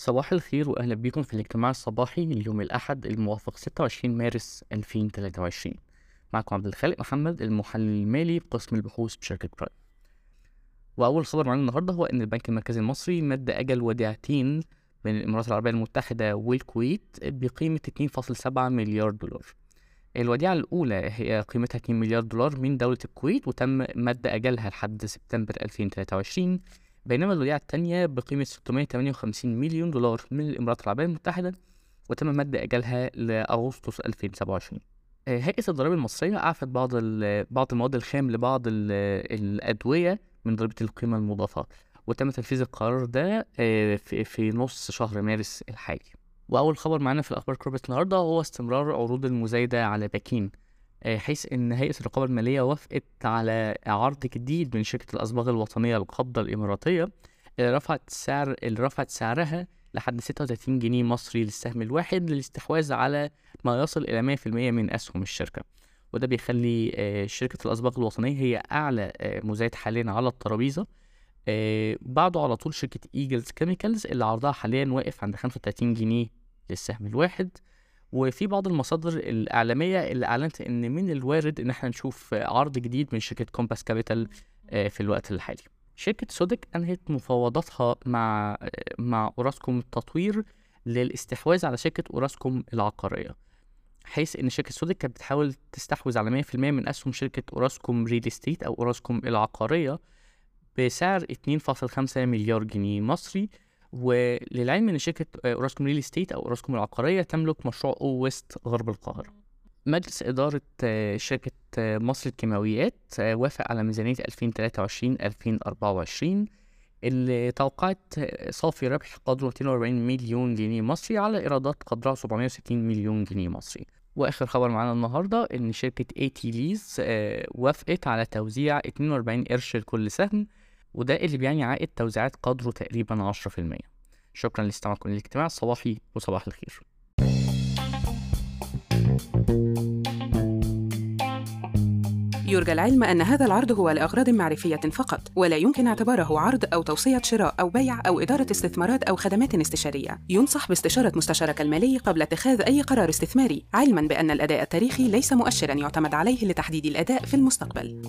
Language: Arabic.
صباح الخير وأهلا بكم في الاجتماع الصباحي اليوم الأحد الموافق 26 مارس 2023 معكم عبد الخالق محمد المحلل المالي بقسم البحوث بشركة برايم. وأول خبر معانا النهاردة هو إن البنك المركزي المصري مد أجل وديعتين بين الإمارات العربية المتحدة والكويت بقيمة 2.7 مليار دولار. الوديعة الأولى هي قيمتها 2 مليار دولار من دولة الكويت وتم مد أجلها لحد سبتمبر 2023 بينما الوديعة التانية بقيمة 658 مليون دولار من الإمارات العربية المتحدة وتم مد أجلها لأغسطس 2027 آه، هيئة الضرائب المصرية أعفت بعض بعض المواد الخام لبعض الأدوية من ضريبة القيمة المضافة وتم تنفيذ القرار ده آه، في, نص شهر مارس الحالي. وأول خبر معانا في الأخبار كوربت النهاردة هو استمرار عروض المزايدة على باكين حيث إن هيئة الرقابة المالية وافقت على عرض جديد من شركة الأصباغ الوطنية القابضة الإماراتية اللي رفعت سعر اللي رفعت سعرها لحد 36 جنيه مصري للسهم الواحد للاستحواذ على ما يصل إلى 100% من أسهم الشركة. وده بيخلي آه، شركة الأصباغ الوطنية هي أعلى آه، مزايد حاليا على الترابيزة. بعده على طول شركة Eagle Chemicals اللي عرضها حاليا واقف عند 35 جنيه للسهم الواحد. وفي بعض المصادر الإعلامية اللي أعلنت إن من الوارد إن إحنا نشوف عرض جديد من شركة كومباس كابيتال آه، في الوقت الحالي. شركة سودك أنهت مفاوضاتها مع آه، مع أوراسكوم التطوير للاستحواذ على شركة أوراسكوم العقارية حيث إن شركة سودك كانت بتحاول تستحوذ على 100% من أسهم شركة أوراسكوم Real Estate أو أوراسكوم العقارية بسعر 2.5 مليار جنيه مصري وللعلم إن شركة أوراسكوم Real Estate أو أوراسكوم العقارية تملك مشروع O West غرب القاهرة. مجلس إدارة آه، شركة آه، مصر الكيماويات آه، وافق على ميزانية 2023-2024 اللي توقعت صافي ربح قدره 240 مليون جنيه مصري على إيرادات قدرها 760 مليون جنيه مصري. وآخر خبر معانا النهاردة إن شركة اي تي ليز وافقت على توزيع 42 قرش لكل سهم وده اللي بيعني عائد توزيعات قدره تقريبا 10% شكرا لاستماعكم للاجتماع الصباحي وصباح الخير يرجى العلم أن هذا العرض هو لأغراض معرفية فقط، ولا يمكن اعتباره عرض أو توصية شراء أو بيع أو إدارة استثمارات أو خدمات استشارية. ينصح باستشارة مستشارك المالي قبل اتخاذ أي قرار استثماري، علماً بأن الأداء التاريخي ليس مؤشراً يعتمد عليه لتحديد الأداء في المستقبل.